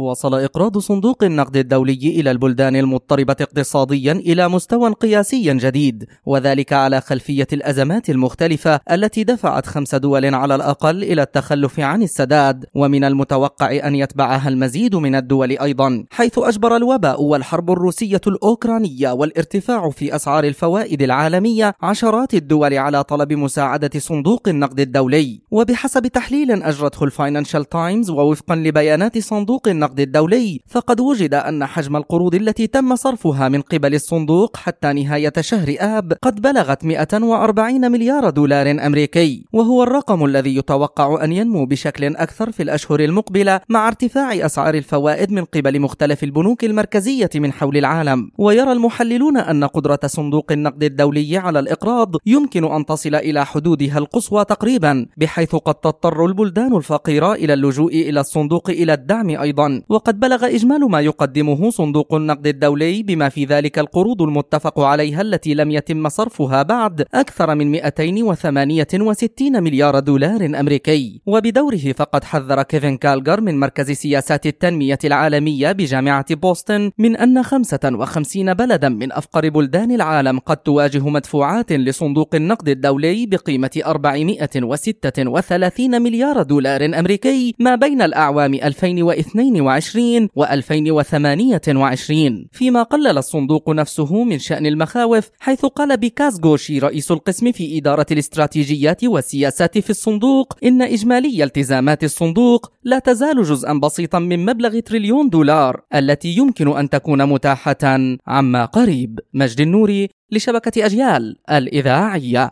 وصل إقراض صندوق النقد الدولي إلى البلدان المضطربة اقتصاديا إلى مستوى قياسي جديد وذلك على خلفية الأزمات المختلفة التي دفعت خمس دول على الأقل إلى التخلف عن السداد ومن المتوقع أن يتبعها المزيد من الدول أيضا حيث أجبر الوباء والحرب الروسية الأوكرانية والارتفاع في أسعار الفوائد العالمية عشرات الدول على طلب مساعدة صندوق النقد الدولي. وبحسب تحليل أجرته الفاينانشال تايمز ووفقا لبيانات صندوق النقد الدولي فقد وجد أن حجم القروض التي تم صرفها من قبل الصندوق حتى نهاية شهر آب قد بلغت 140 مليار دولار أمريكي وهو الرقم الذي يتوقع أن ينمو بشكل أكثر في الأشهر المقبلة مع ارتفاع أسعار الفوائد من قبل مختلف البنوك المركزية من حول العالم. ويرى المحللون أن قدرة صندوق النقد الدولي على الإقراض يمكن أن تصل إلى حدودها القصوى تقريبا بحيث قد تضطر البلدان الفقيرة إلى اللجوء إلى الصندوق إلى الدعم أيضا. وقد بلغ إجمال ما يقدمه صندوق النقد الدولي بما في ذلك القروض المتفق عليها التي لم يتم صرفها بعد أكثر من 268 مليار دولار أمريكي. وبدوره فقد حذر كيفن كالجر من مركز سياسات التنمية العالمية بجامعة بوسطن من أن 55 بلدا من أفقر بلدان العالم قد تواجه مدفوعات لصندوق النقد الدولي بقيمة 436 مليار دولار أمريكي ما بين الأعوام 2022 و 2028 فيما قلل الصندوق نفسه من شأن المخاوف حيث قال بيكاس غوشي رئيس القسم في إدارة الاستراتيجيات والسياسات في الصندوق إن إجمالي التزامات الصندوق لا تزال جزءا بسيطا من مبلغ تريليون دولار التي يمكن أن تكون متاحة عما قريب. مجد النوري لشبكة أجيال الإذاعية.